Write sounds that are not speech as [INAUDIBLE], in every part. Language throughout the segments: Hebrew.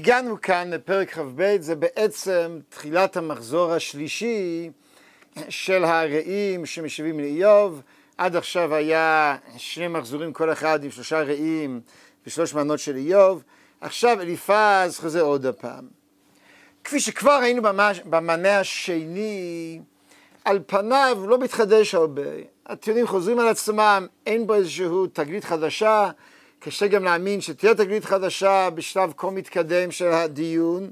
הגענו כאן לפרק כ"ב, זה בעצם תחילת המחזור השלישי של הרעים שמשיבים לאיוב. עד עכשיו היה שני מחזורים כל אחד עם שלושה רעים ושלוש מענות של איוב. עכשיו אליפז חוזר עוד הפעם. כפי שכבר ראינו במנה השני, על פניו לא מתחדש הרבה. הטיעונים חוזרים על עצמם, אין בו איזושהי תגלית חדשה. קשה גם להאמין שתהיה תגלית חדשה בשלב כה מתקדם של הדיון,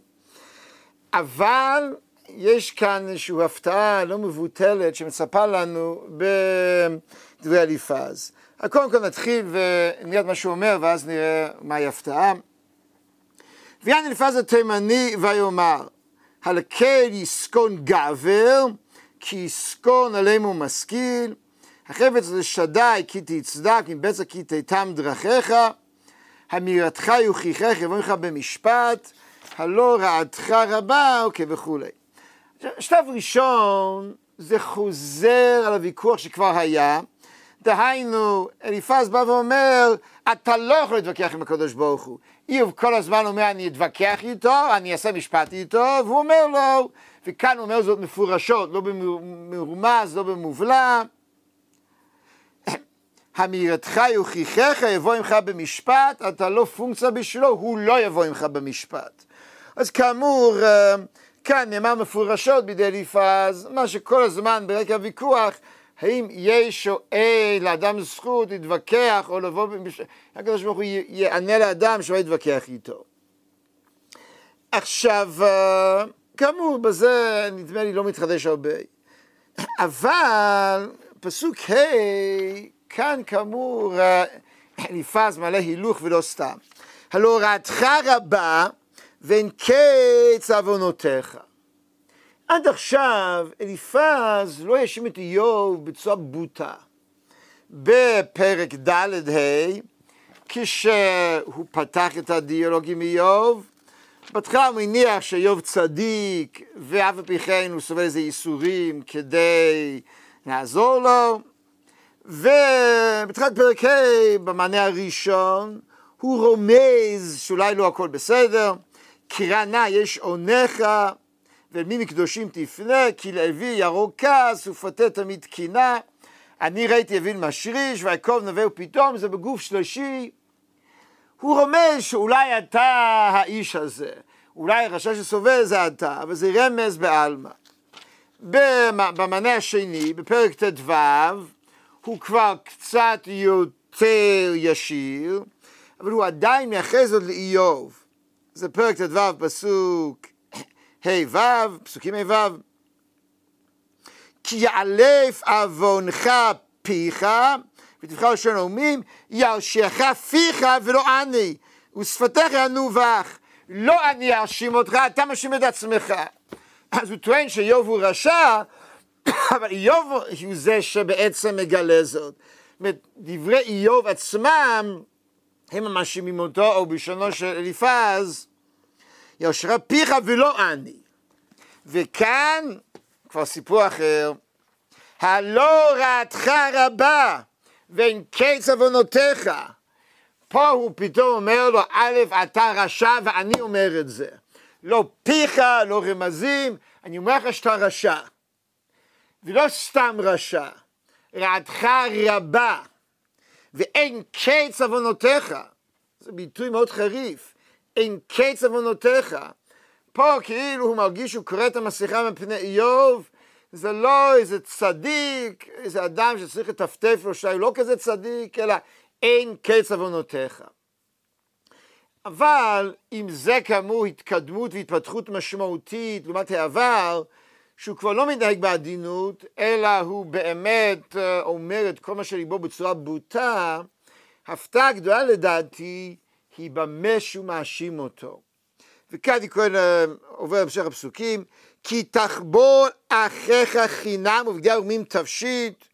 אבל יש כאן איזושהי הפתעה לא מבוטלת שמצפה לנו בדברי אליפז. קודם כל נתחיל ונראה את מה שהוא אומר ואז נראה מהי הפתעה. ויען אליפז התימני ויאמר, הלקל יסכון גבר, כי יסכון עלינו משכיל, החפץ הזה שדי כי תצדק, אם בצע כי תיתם דרכיך, המירתך יוכיחך יבוא לך במשפט, הלא רעתך רבה, אוקיי וכולי. שלב ראשון, זה חוזר על הוויכוח שכבר היה, דהיינו, אליפז בא ואומר, אתה לא יכול להתווכח עם הקדוש ברוך הוא. איוב כל הזמן אומר, אני אתווכח איתו, אני אעשה משפט איתו, והוא אומר לו, וכאן הוא אומר זאת מפורשות, לא במרומז, לא במובלע. המאירתך יוכיחך יבוא עמך במשפט, אתה לא פונקציה בשבילו, הוא לא יבוא עמך במשפט. אז כאמור, אה, כאן נאמר מפורשות בידי אליפז, מה שכל הזמן ברקע הוויכוח, האם יש או אין לאדם זכות להתווכח או לבוא במשפט, הקדוש ברוך הוא יענה לאדם שלא יתווכח איתו. עכשיו, אה, כאמור, בזה נדמה לי לא מתחדש הרבה. אבל פסוק ה' כאן כאמור אליפז מלא הילוך ולא סתם. הלא רעתך רבה ואין קץ עוונותיך. עד עכשיו אליפז לא האשים את איוב בצורה בוטה. בפרק ד'-ה', כשהוא פתח את הדיאלוג עם איוב, בהתחלה הוא מניח שאיוב צדיק, ואף על פי כן הוא סובל איזה ייסורים כדי לעזור לו, ובתחילת פרק ה', במענה הראשון, הוא רומז שאולי לא הכל בסדר, קרא נא יש עונך, ולמי מקדושים תפנה, כי לאבי כעס ופתה תמיד קינה. אני ראיתי אבין משריש, ויעקב נווה ופתאום, זה בגוף שלישי. הוא רומז שאולי אתה האיש הזה, אולי הרשע שסובל זה אתה, אבל זה רמז בעלמא. במענה השני, בפרק ט"ו, הוא כבר קצת יותר ישיר, אבל הוא עדיין מייחס עוד לאיוב. זה פרק ט"ו, פסוק ה'-ו', פסוקים ה'-ו'. כי יעלף עוונך פיך, ותבחר לשון נאומים, ירשיעך פיך ולא אני, ושפתיך ינובך. לא אני אאשים אותך, אתה מאשים את עצמך. אז הוא טוען שאיוב הוא רשע, [COUGHS] אבל איוב הוא זה שבעצם מגלה זאת. דברי איוב עצמם, הם מאשימים אותו, או בלשונו של אליפז, יושרה פיך ולא אני. וכאן, כבר סיפור אחר, הלא רעתך רבה ואין קץ עוונותיך. פה הוא פתאום אומר לו, א', אתה רשע ואני אומר את זה. לא פיך, לא רמזים, אני אומר לך שאתה רשע. ולא סתם רשע, רעתך רבה, ואין קץ עוונותיך. זה ביטוי מאוד חריף, אין קץ עוונותיך. פה כאילו הוא מרגיש שהוא קורא את המסכה מפני איוב, זה לא איזה צדיק, איזה אדם שצריך לטפטף לו שהוא לא כזה צדיק, אלא אין קץ עוונותיך. אבל אם זה כאמור התקדמות והתפתחות משמעותית לעומת העבר, שהוא כבר לא מתנהג בעדינות, אלא הוא באמת אה, אומר את כל מה שליבו בצורה בוטה, הפתעה גדולה לדעתי היא במה שהוא מאשים אותו. וכאן אני קורא, אה, עובר להמשך הפסוקים, כי תחבור אחיך חינם ובגדי הרומים תפשיט,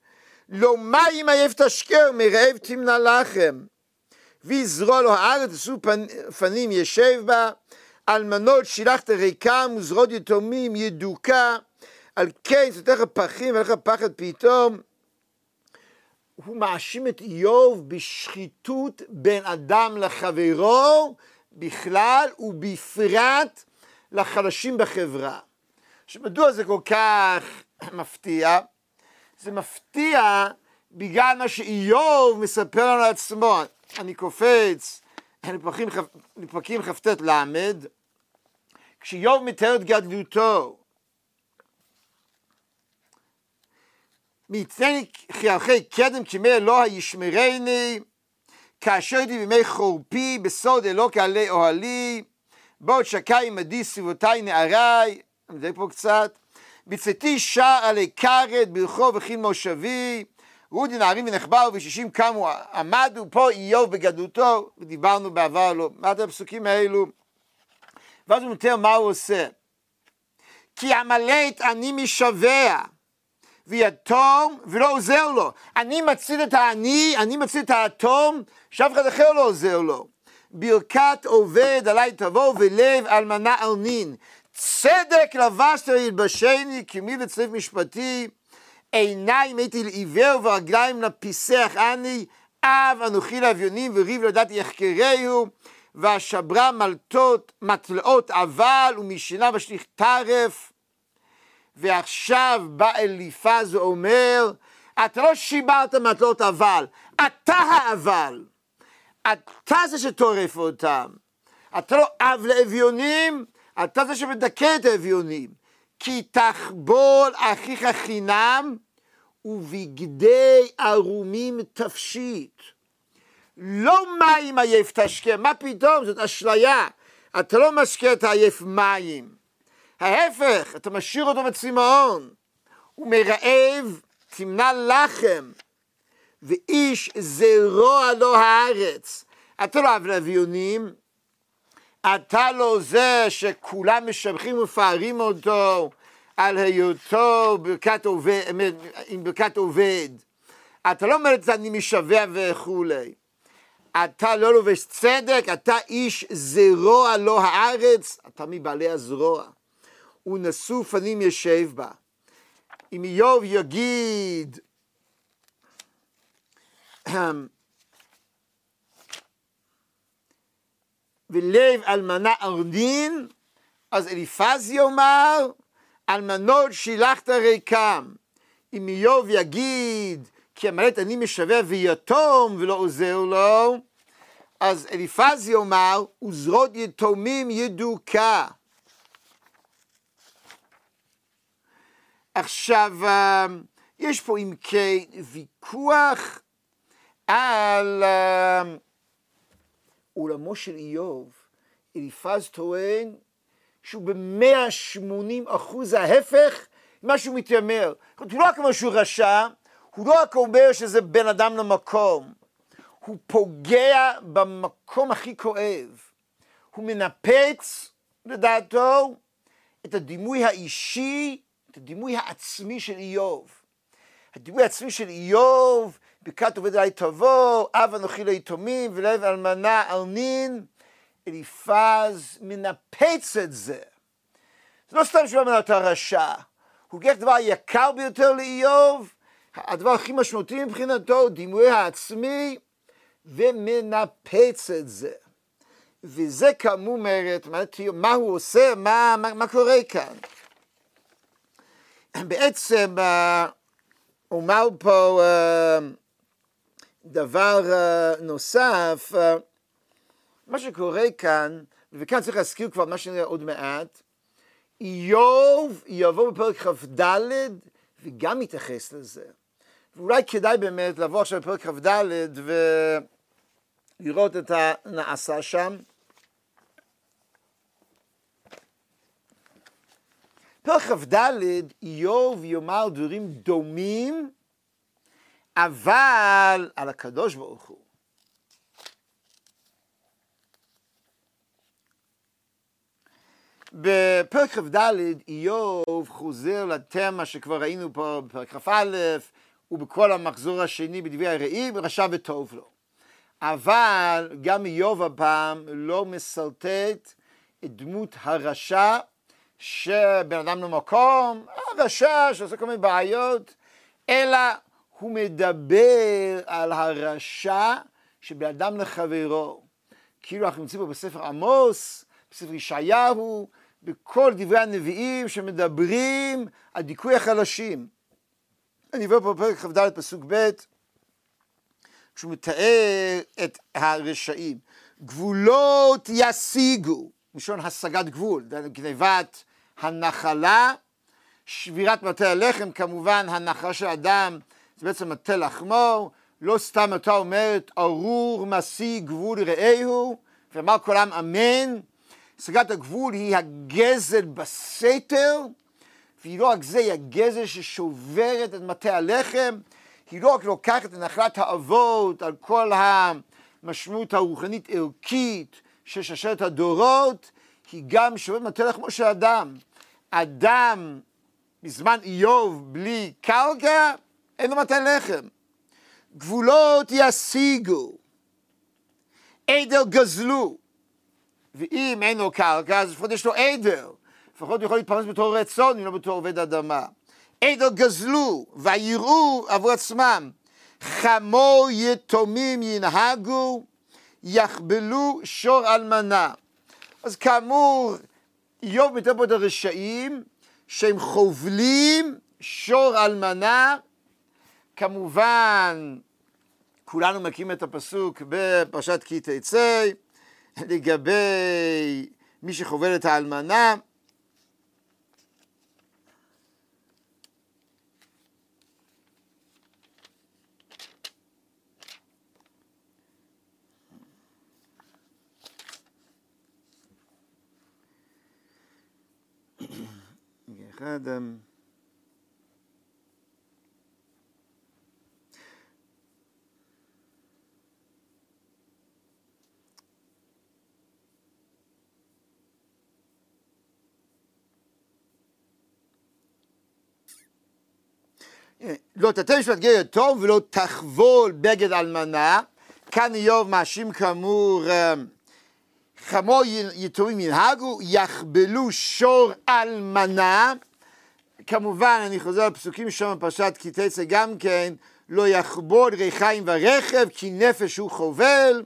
לא מים עייף תשקר, מרעב תמנע לחם. ויזרוע לו הארץ, עשו פנים ישב בה, אלמנות שילחת ריקם וזרות יתומים ידוקה. על כן סותך פחים ולך פחד פתאום. הוא מאשים את איוב בשחיתות בין אדם לחברו בכלל ובפרט לחלשים בחברה. שמדוע זה כל כך [CLEARS THROAT] מפתיע? זה מפתיע בגלל מה שאיוב מספר לנו עצמו. אני קופץ לפרקים כ"ט ל', כשאיוב מתאר את גדלותו, מיתני חייכי קדם כמי אלוה ישמרני, כאשר הייתי בימי חורפי, בסוד אלוקי עלי אוהלי, בעוד שקע עמדי סביבותי נערי, אני פה קצת, בצאתי שער עלי כרת, ברחוב וכין מושבי, רודי נערים ונחבאו ושישים קמו עמדו, פה איוב בגדלותו, ודיברנו בעבר לו, את הפסוקים האלו? ואז הוא מתאר מה הוא עושה. כי עמלק אני משווה, ויתום ולא עוזר לו. אני מציל את העני, אני מציל את האטום, שאף אחד אחר לא עוזר לו. ברכת עובד עלי תבוא ולב אלמנה על נין. צדק לבשת ילבשני כמי לצריף משפטי. עיניים הייתי לעיוור ורגליים לפיסח אני. אב אנוכי לאביונים וריב לדעתי יחקרהו. והשברה מלטות, מטלאות אבל ומשנה בשליך טרף. ועכשיו בא אליפז ואומר, אתה לא שיברת מטלות אבל, אתה האבל. אתה זה שטורף אותם. אתה לא אב לאביונים, אתה זה שמדכא את האביונים. כי תחבול אחיך חינם ובגדי ערומים תפשיט. לא מים עייף תשקה, מה פתאום, זאת אשליה. אתה לא משקה את העייף מים. ההפך, אתה משאיר אותו בצמאון. ומרעב תמנע לחם, ואיש זרוע לו הארץ. אתה לא אוהב לאביונים, אתה לא זה שכולם משבחים ומפארים אותו על היותו ברכת עובד, עם ברכת עובד. אתה לא אומר את זה אני משווע וכולי. אתה לא לובש צדק, אתה איש זרוע לו הארץ, אתה מבעלי הזרוע. ונשוא פנים ישב בה. אם איוב יגיד ולב אלמנה ארנין, אז אליפז יאמר, אלמנות שילחת ריקם. אם איוב יגיד, כי המלט אני משווע ויתום ולא עוזר לו, אז אליפז יאמר, וזרות יתומים ידוקה. עכשיו, אה, יש פה אם כן ויכוח על אה, עולמו של איוב. אליפז טוען שהוא במאה שמונים אחוז ההפך ממה שהוא מתיימר. הוא לא רק אומר שהוא רשע, הוא לא רק אומר שזה בן אדם למקום, הוא פוגע במקום הכי כואב. הוא מנפץ, לדעתו, את הדימוי האישי את הדימוי העצמי של איוב. הדימוי העצמי של איוב, ברכת עובד עלי תבוא, אב אנוכי ליתומים ולב אלמנה על נין, אליפז מנפץ את זה. זה לא סתם שהוא אומר אתה רשע, הוא לוקח דבר היקר ביותר לאיוב, הדבר הכי משמעותי מבחינתו, דימוי העצמי, ומנפץ את זה. וזה כאמור אומרת, מה הוא עושה, מה, מה, מה קורה כאן. [CLEARS THROAT] בעצם אומר אה, פה אה, דבר אה, נוסף, מה שקורה כאן, וכאן צריך להזכיר כבר מה שנראה עוד מעט, איוב יבוא בפרק כ"ד וגם יתייחס לזה. ואולי כדאי באמת לבוא עכשיו בפרק כ"ד ולראות את הנעשה שם. פרק כ"ד, איוב יאמר דברים דומים, אבל על הקדוש ברוך הוא. בפרק כ"ד איוב חוזר לתמה שכבר ראינו פה בפרק כ"א ובכל המחזור השני בדברי הרעים, רשע וטוב לו. אבל גם איוב הפעם לא מסרטט את דמות הרשע שבן אדם למקום, רשע שעושה כל מיני בעיות, אלא הוא מדבר על הרשע שבן אדם לחברו. כאילו אנחנו נמצאים פה בספר עמוס, בספר ישעיהו, בכל דברי הנביאים שמדברים על דיכוי החלשים. אני עובר פה בפרק כ"ד פסוק ב', כשהוא מתאר את הרשעים. גבולות ישיגו, מלשון השגת גבול, גנבת הנחלה, שבירת מטה הלחם, כמובן הנחלה של אדם זה בעצם מטה לחמו, לא סתם אותה אומרת ארור משיג גבול רעהו, ואמר כל העם אמן. השגת הגבול היא הגזל בסתר, והיא לא רק זה, היא הגזל ששוברת את מטה הלחם, היא לא רק לוקחת את נחלת האבות על כל המשמעות הרוחנית ערכית של שרשרת הדורות, היא גם שוברת מטה לחמו של אדם. אדם בזמן איוב בלי קרקע, אין לו מטה לחם. גבולות ישיגו, עדר גזלו, ואם אין לו קרקע, אז לפחות יש לו עדר. לפחות הוא יכול להתפרנס בתור רצון, אם לא בתור עובד אדמה. עדר גזלו, ויראו עבור עצמם. חמו יתומים ינהגו, יחבלו שור אלמנה. אז כאמור, איוב מתאר פה את הרשעים, שהם חובלים שור אלמנה, כמובן, כולנו מכירים את הפסוק בפרשת כי תצא, לגבי מי שחובל את האלמנה. אחד לא תתן משפט גר טוב ולא תחבול בגד אלמנה. כאן איוב מאשים כאמור אמ, חמו יתומים ינהגו, יחבלו שור אלמנה. כמובן, אני חוזר לפסוקים שם בפרשת כי תצא גם כן, לא יחבוד ריחיים ורכב, כי נפש הוא חובל.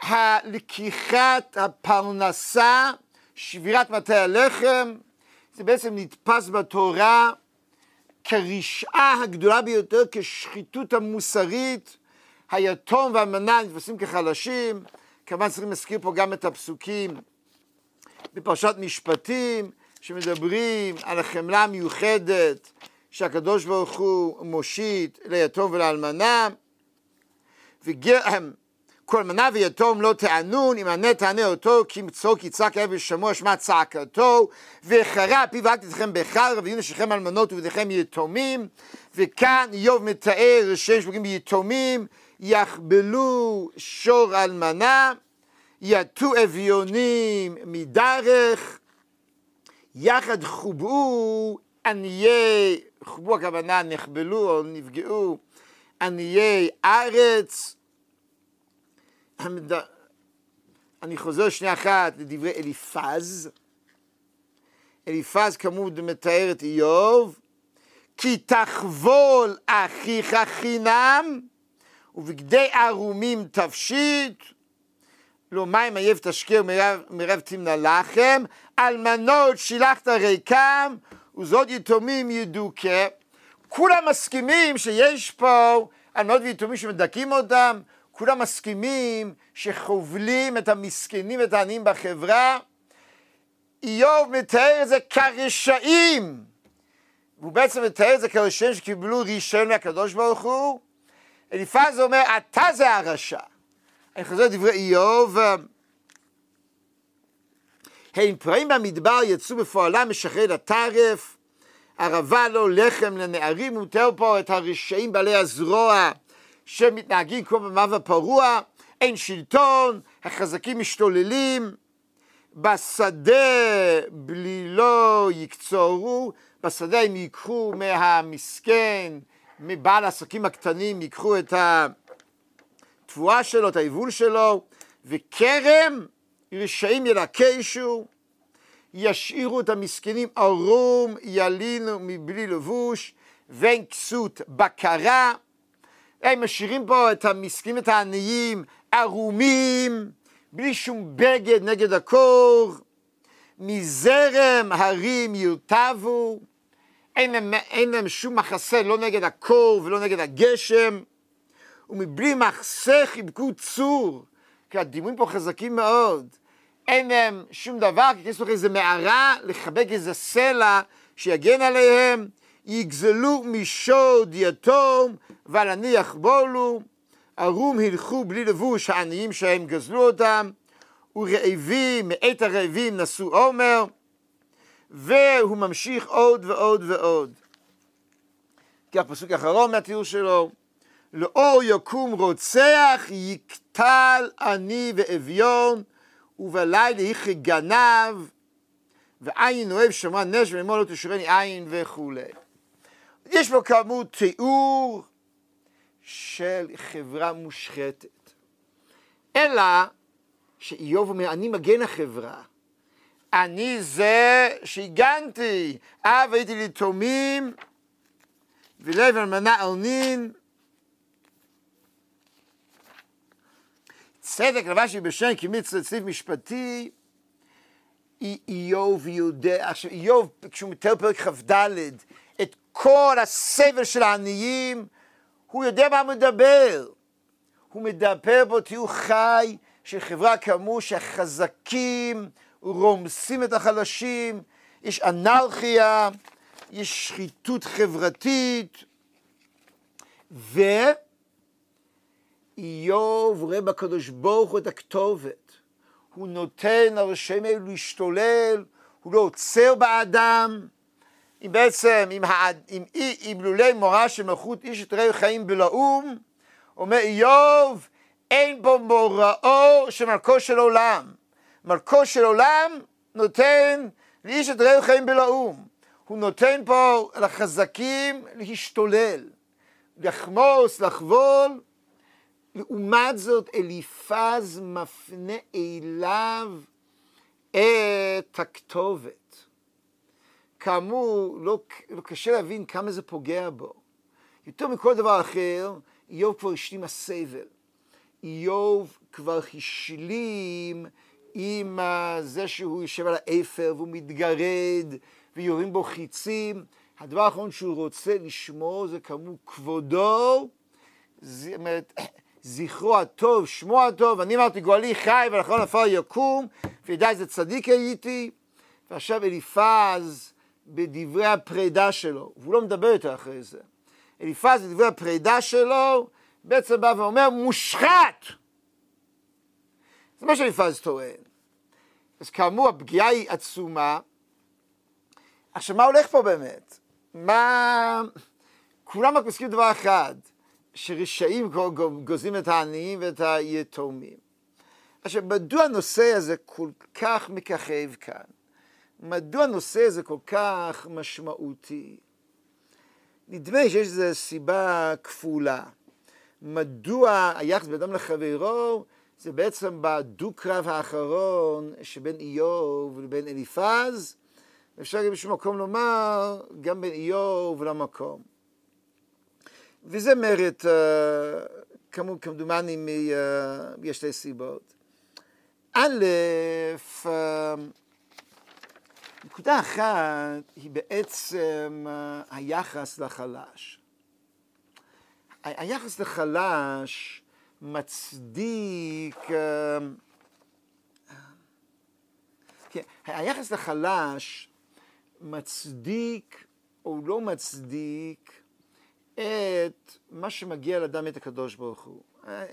הלקיחת הפרנסה, שבירת מטה הלחם, זה בעצם נתפס בתורה כרשעה הגדולה ביותר, כשחיתות המוסרית, היתום והמנה נתפסים כחלשים, כמובן צריכים להזכיר פה גם את הפסוקים בפרשת משפטים, שמדברים על החמלה המיוחדת שהקדוש ברוך הוא מושיט ליתום ולאלמנה, וגר... כל מנה ויתום לא תענון, אם ענה תענה אותו, כי מצור כי צעק אבי ושמוע שמע צעקתו, וחרה פיו אל תתכם בחר, ויהיו נשיכם אלמנות ובדיכם יתומים, וכאן איוב מתאר שהם שפוגעים ביתומים, יחבלו שור אלמנה, יטו אביונים מדרך, יחד חובאו עניי, חובאו הכוונה נחבלו או נפגעו עניי ארץ, אני חוזר שנייה אחת לדברי אליפז. אליפז כאמור מתאר את איוב, כי תחבול אחיך חינם, ובגדי ערומים תפשיט, לא מים עייף תשקר מרב תמנע לחם, אלמנות שילחת ריקם, וזאת יתומים ידוכא. כולם מסכימים שיש פה אלמנות ויתומים שמדכאים אותם, כולם מסכימים שחובלים את המסכנים ואת העניים בחברה. איוב מתאר את זה כרשעים. והוא בעצם מתאר את זה כרשעים שקיבלו רישיון מהקדוש ברוך הוא. אליפז אומר, אתה זה הרשע. אני חוזר לדברי איוב. הם פרעים במדבר יצאו בפועלם משחרר לטרף, ערבה לו לחם לנערים, הוא פה את הרשעים בעלי הזרוע שמתנהגים כמו במאווה פרוע, אין שלטון, החזקים משתוללים, בשדה בלי לא יקצורו, בשדה הם ייקחו מהמסכן, מבעל העסקים הקטנים, ייקחו את התבואה שלו, את היבול שלו, וכרם רשעים ילקשו, ישאירו את המסכנים ערום, ילינו מבלי לבוש, ואין כסות בקרה, הם משאירים פה את המסכנים, את העניים, ערומים, בלי שום בגד נגד הקור, מזרם הרים ירטבו, אין להם, אין להם שום מחסה לא נגד הקור ולא נגד הגשם, ומבלי מחסה חיבקו צור, כי הדימויים פה חזקים מאוד. אין להם שום דבר, כי כניסו איזה מערה, לחבק איזה סלע שיגן עליהם, יגזלו משוד יתום, ועל עני יחבולו, ערום הלכו בלי לבוש העניים שהם גזלו אותם, ורעבים, מאת הרעבים נשאו עומר, והוא ממשיך עוד ועוד ועוד. כי הפסוק האחרון מהתיאור שלו, לאור יקום רוצח יקטל עני ואביון, ובלילה יכי גנב, ועין אוהב שמע נש ולמול לא תשורני עין וכולי. יש פה כאמור תיאור של חברה מושחתת. אלא שאיוב אומר, אני מגן החברה. אני זה שהגנתי, אב הייתי ליתומים, ולב אלמנה על נין. צדק לבשי בשם כמיץ לציב משפטי, איוב יודע, עכשיו איוב, כשהוא מתאר פרק כ"ד, את כל הסבל של העניים, הוא יודע מה הוא מדבר. הוא מדבר בו תיאור חי של חברה כאמור שהחזקים רומסים את החלשים, יש אנרכיה, יש שחיתות חברתית, ואיוב רואה בקדוש ברוך הוא את הכתובת. הוא נותן לרשעים האלו להשתולל, הוא לא עוצר באדם. אם בעצם, אם, העד, אם, אם לולי מורה של מלכות איש את רעי חיים בלאום, אומר איוב, אין בו מוראו של מלכו של עולם. מלכו של עולם נותן לאיש את רעי חיים בלאום. הוא נותן פה לחזקים להשתולל, לחמוס, לחבול. לעומת זאת אליפז מפנה אליו את הכתובת. כאמור, לא, לא קשה להבין כמה זה פוגע בו. יותר מכל דבר אחר, איוב כבר השלים הסבל. איוב כבר השלים עם זה שהוא יושב על האפר והוא מתגרד ויורים בו חיצים. הדבר האחרון שהוא רוצה לשמור זה כאמור כבודו, זאת אומרת, [CLEARS THROAT] זכרו הטוב, שמו הטוב, אני אמרתי גואלי חי ולאחרון עפר יקום, וידע איזה צדיק הייתי, ועכשיו אליפז בדברי הפרידה שלו, והוא לא מדבר יותר אחרי זה. אליפז בדברי הפרידה שלו, בעצם בא ואומר מושחת! זה מה שאליפז טוען. אז כאמור הפגיעה היא עצומה. עכשיו מה הולך פה באמת? מה... כולם רק מסכימים דבר אחד, שרשעים גוזלים את העניים ואת היתומים. עכשיו, מדוע הנושא הזה כל כך מככב כאן? מדוע הנושא הזה כל כך משמעותי? נדמה לי שיש איזו סיבה כפולה. מדוע היחס בין אדם לחברו זה בעצם בדו-קרב האחרון שבין איוב לבין אליפז, אפשר גם בשום מקום לומר גם בין איוב למקום. וזה מרד, כמדומני, יש שתי סיבות. א', נקודה אחת היא בעצם היחס לחלש. היחס לחלש מצדיק, כן, היחס לחלש מצדיק או לא מצדיק את מה שמגיע לאדם את הקדוש ברוך הוא.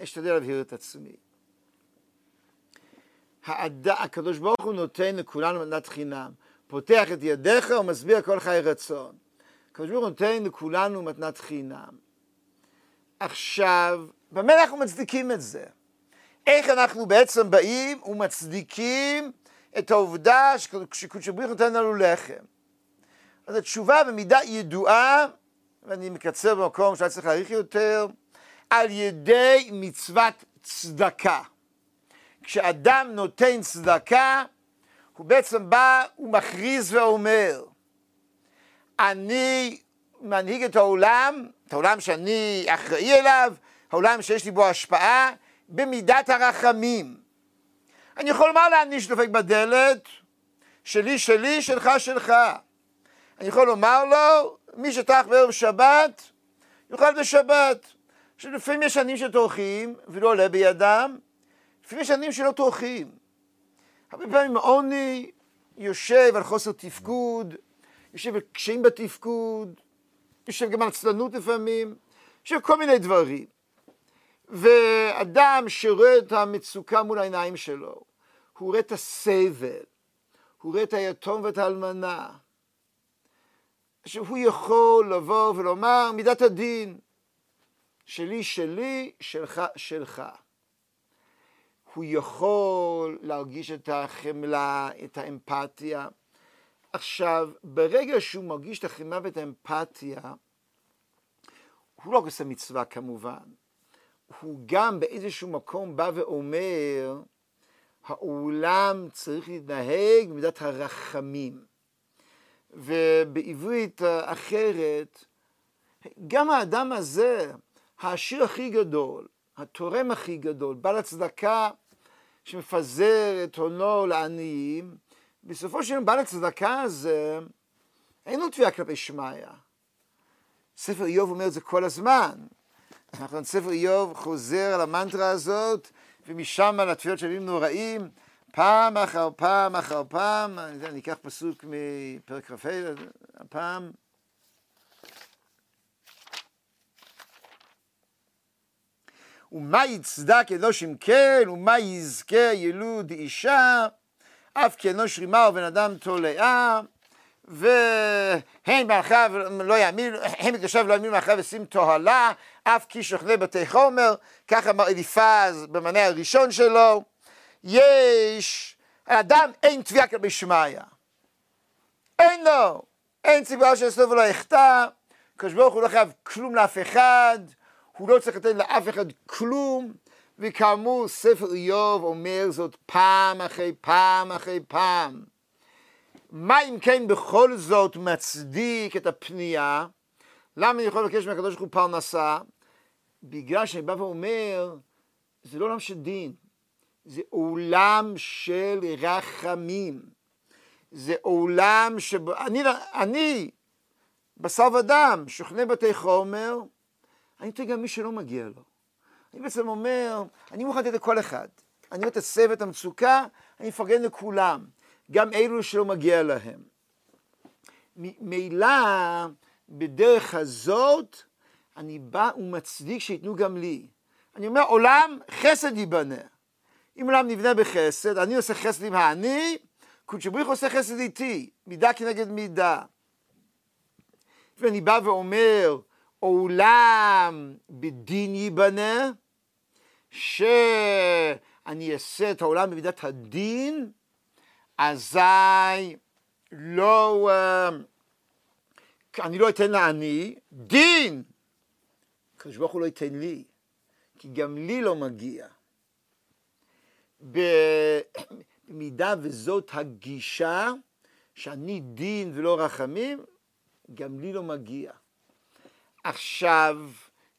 אשתדל להבהיר את עצמי. העד... הקדוש ברוך הוא נותן לכולנו מתנת חינם. פותח את ידיך ומסביר כל חיי רצון. הקדוש ברוך הוא נותן לכולנו מתנת חינם. עכשיו, במה אנחנו מצדיקים את זה? איך אנחנו בעצם באים ומצדיקים את העובדה שקדוש ברוך הוא נותן לנו לחם? אז התשובה במידה ידועה ואני מקצר במקום שהיה צריך להאריך יותר, על ידי מצוות צדקה. כשאדם נותן צדקה, הוא בעצם בא ומכריז ואומר, אני מנהיג את העולם, את העולם שאני אחראי אליו, העולם שיש לי בו השפעה, במידת הרחמים. אני יכול לומר לעני שדופק בדלת, שלי שלי, שלך שלך. אני יכול לומר לו, מי שטרח בערב שבת, יאכל בשבת. עכשיו לפעמים יש עניים שטורחים ולא עולה בידם, לפעמים יש עניים שלא טורחים. הרבה פעמים עוני יושב על חוסר תפקוד, יושב על קשיים בתפקוד, יושב גם עצלנות לפעמים, יושב כל מיני דברים. ואדם שרואה את המצוקה מול העיניים שלו, הוא רואה את הסבל, הוא רואה את היתום ואת האלמנה, שהוא יכול לבוא ולומר מידת הדין, שלי שלי, שלך שלך. הוא יכול להרגיש את החמלה, את האמפתיה. עכשיו, ברגע שהוא מרגיש את החמלה ואת האמפתיה, הוא לא עושה מצווה כמובן, הוא גם באיזשהו מקום בא ואומר, העולם צריך להתנהג במידת הרחמים. ובעברית אחרת, גם האדם הזה, העשיר הכי גדול, התורם הכי גדול, בעל הצדקה שמפזר את הונו לעניים, בסופו של דבר בעל הצדקה הזה, אין לו תביעה כלפי שמיא. ספר איוב אומר את זה כל הזמן. נכון, ספר איוב חוזר על המנטרה הזאת, ומשם על התפילות של ימים נוראים, פעם אחר פעם אחר פעם, אני, יודע, אני אקח פסוק מפרק כ"ה, הפעם. ומה יצדק אנוש אם כן, ומה יזכה ילוד אישה, אף כי אנוש רימה ובן אדם תולעה, והן מלאכיו לא יאמין, הם מקדשיו לא יאמינו מלאכיו ושים תוהלה, אף כי שוכני בתי חומר, ככה אמר אליפז במנה הראשון שלו. יש, אדם אין תביעה כלפי שמיא. אין לו, אין ציבור סוף ולא יחטא, הקדוש ברוך הוא לא חייב כלום לאף אחד, הוא לא צריך לתת לאף אחד כלום, וכאמור ספר איוב אומר זאת פעם אחרי פעם אחרי פעם. מה אם כן בכל זאת מצדיק את הפנייה? למה אני יכול לבקש מהקדוש ברוך הוא פרנסה? בגלל שאני בא ואומר, זה לא עולם של דין, זה עולם של רחמים. זה עולם שבו, אני, אני בשר ודם, שוכני בתי חומר, אני נותן גם מי שלא מגיע לו. אני בעצם אומר, אני מוכן לתת לכל אחד. אני רואה את הסבל, את המצוקה, אני מפרגן לכולם. גם אלו שלא מגיע להם. ממילא, בדרך הזאת, אני בא ומצדיק שייתנו גם לי. אני אומר, עולם חסד ייבנה. אם עולם נבנה בחסד, אני עושה חסד עם העני, קודש בריך עושה חסד איתי, מידה כנגד מידה. ואני בא ואומר, עולם בדין ייבנה, שאני אעשה את העולם במידת הדין, אזי לא, אה, אני לא אתן לעני, דין! הקדוש ברוך הוא לא ייתן לי, כי גם לי לא מגיע. במידה וזאת הגישה, שאני דין ולא רחמים, גם לי לא מגיע. עכשיו,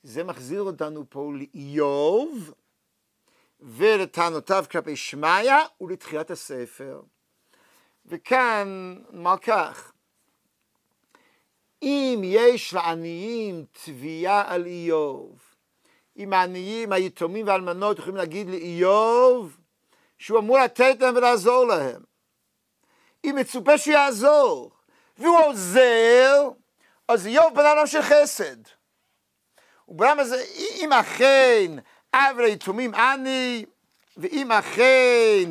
זה מחזיר אותנו פה לאיוב ולטענותיו כלפי שמיא ולתחילת הספר. וכאן נאמר כך, אם יש לעניים תביעה על איוב, אם העניים, היתומים והאלמנות יכולים להגיד לאיוב שהוא אמור לתת להם ולעזור להם, אם מצופה שיעזור, והוא עוזר, אז איוב בן אדם של חסד. ובעולם הזה, אם אכן אב ליתומים אני, ואם אכן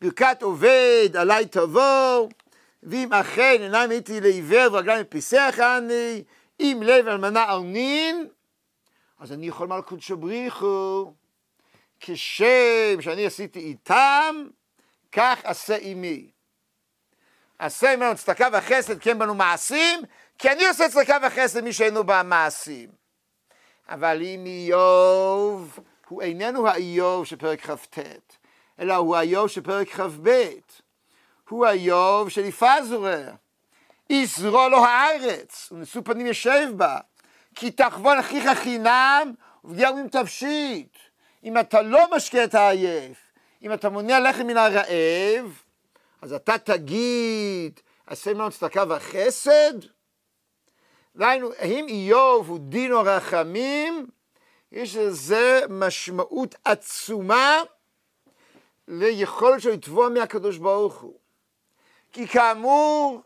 ברכת עובד עלי תבוא, ואם אכן עיניים הייתי לעיוור ורגליים מפיסח אני, אם לב אלמנה ארנין, אז אני יכול לומר לקודשו בריחו, כשם שאני עשיתי איתם, כך עשה עימי. עשה ממנו צדקה וחסד, כן בנו מעשים, כי אני עושה צדקה וחסד מי שאינו בה מעשים. אבל אם איוב, הוא איננו האיוב של פרק כ"ט, אלא הוא האיוב של פרק כ"ב. הוא האיוב של יפזורה. יזרוע לו הארץ, ונשוא פנים ישב בה. כי תחבון אחיך חינם, ובגיע אומרים תבשיט. אם אתה לא משקה את העייף, אם אתה מונע לחם מן הרעב, אז אתה תגיד, עשה ממנו צדקה וחסד? דהיינו, האם איוב הוא דין או רחמים? יש לזה משמעות עצומה ליכולת שלו לתבוע מהקדוש ברוך הוא. כי כאמור,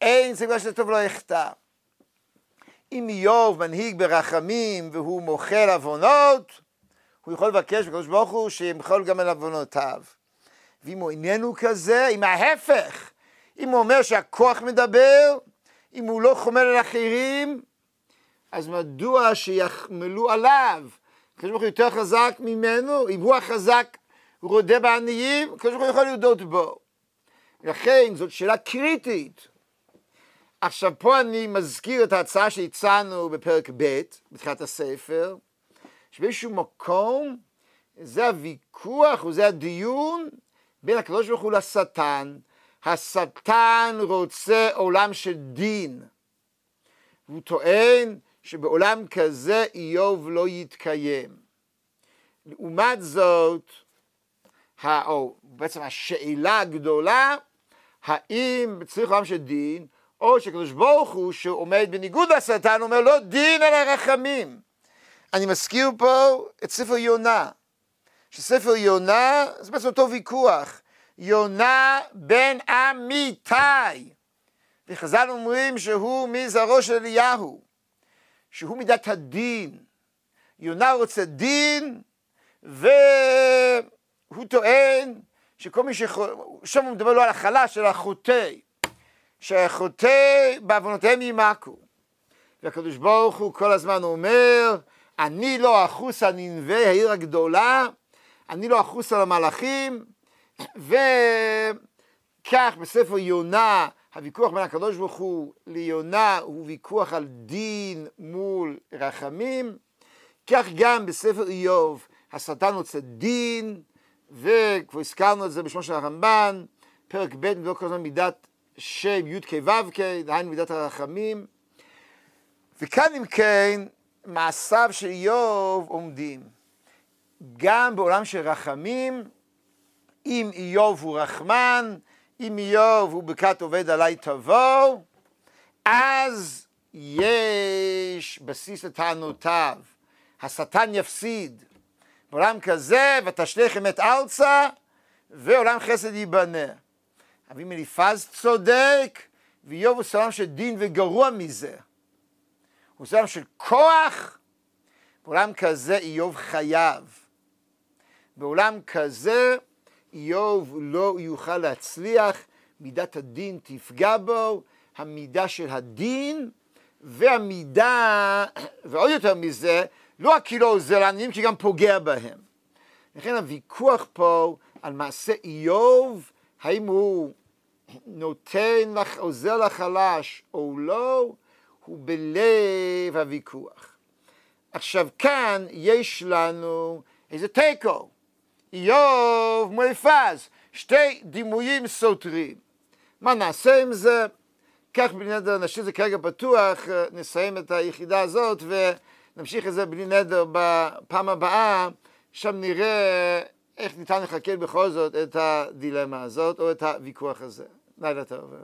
אין סיבה שזה טוב לא יחטא. אם איוב מנהיג ברחמים והוא מוחל עוונות, הוא יכול לבקש בקדוש ברוך הוא שימחול גם על עוונותיו. ואם הוא איננו כזה, אם ההפך, אם הוא אומר שהכוח מדבר, אם הוא לא חומל על אחרים, אז מדוע שיחמלו עליו? הקדוש ברוך הוא יותר חזק ממנו, אם הוא החזק, הוא רודה בעניים, הקדוש ברוך הוא יכול להודות בו. לכן זאת שאלה קריטית. עכשיו פה אני מזכיר את ההצעה שהצענו בפרק ב', בתחילת הספר, שבאיזשהו מקום זה הוויכוח וזה הדיון בין הקדוש ברוך הוא לשטן. השטן רוצה עולם של דין. הוא טוען שבעולם כזה איוב לא יתקיים. לעומת זאת, או בעצם השאלה הגדולה, האם צריך עולם של דין, או שקדוש ברוך הוא שעומד בניגוד לשטן אומר לא דין אלא רחמים. אני מזכיר פה את ספר יונה, שספר יונה זה בעצם אותו ויכוח, יונה בן אמיתי, וחז"ל אומרים שהוא מזרעו של אליהו, שהוא מידת הדין, יונה רוצה דין והוא טוען שכל מי ש... שם הוא מדבר לא על החלש אלא החוטא, שהחוטא בעוונותיהם יימקו. והקדוש ברוך הוא כל הזמן אומר, אני לא אחוס על ננבי העיר הגדולה, אני לא אחוס על המלאכים, וכך בספר יונה, הוויכוח בין הקדוש ברוך הוא ליונה הוא ויכוח על דין מול רחמים, כך גם בספר איוב, השטן רוצה דין, וכבר הזכרנו את זה בשמו של הרמב"ן, פרק ב' מדבר כל הזמן מידת שם י"ק ו"ק, דהיינו מידת הרחמים. וכאן אם כן, מעשיו של איוב עומדים. גם בעולם של רחמים, אם איוב הוא רחמן, אם איוב הוא ברכת עובד עלי תבוא, אז יש בסיס לטענותיו. השטן יפסיד. בעולם כזה, ותשליך אמת ארצה, ועולם חסד ייבנה. אבי מליפז צודק, ואיוב הוא סלם של דין וגרוע מזה. הוא סלם של כוח, בעולם כזה איוב חייב. בעולם כזה איוב לא יוכל להצליח, מידת הדין תפגע בו, המידה של הדין והמידה, [CLEARS THROAT] ועוד יותר מזה, לא רק כי לא עוזר לעניים, כי גם פוגע בהם. לכן הוויכוח פה על מעשה איוב, האם הוא [CLEARS THROAT] נותן, עוזר לחלש או לא, הוא בלב הוויכוח. עכשיו כאן יש לנו איזה תיקו, איוב מול שתי דימויים סותרים. מה נעשה עם זה? כך בלי נדר נשאיר זה כרגע פתוח, נסיים את היחידה הזאת ונמשיך את זה בלי נדר בפעם הבאה, שם נראה איך ניתן לחקל בכל זאת את הדילמה הזאת או את הוויכוח הזה. לילה טוב.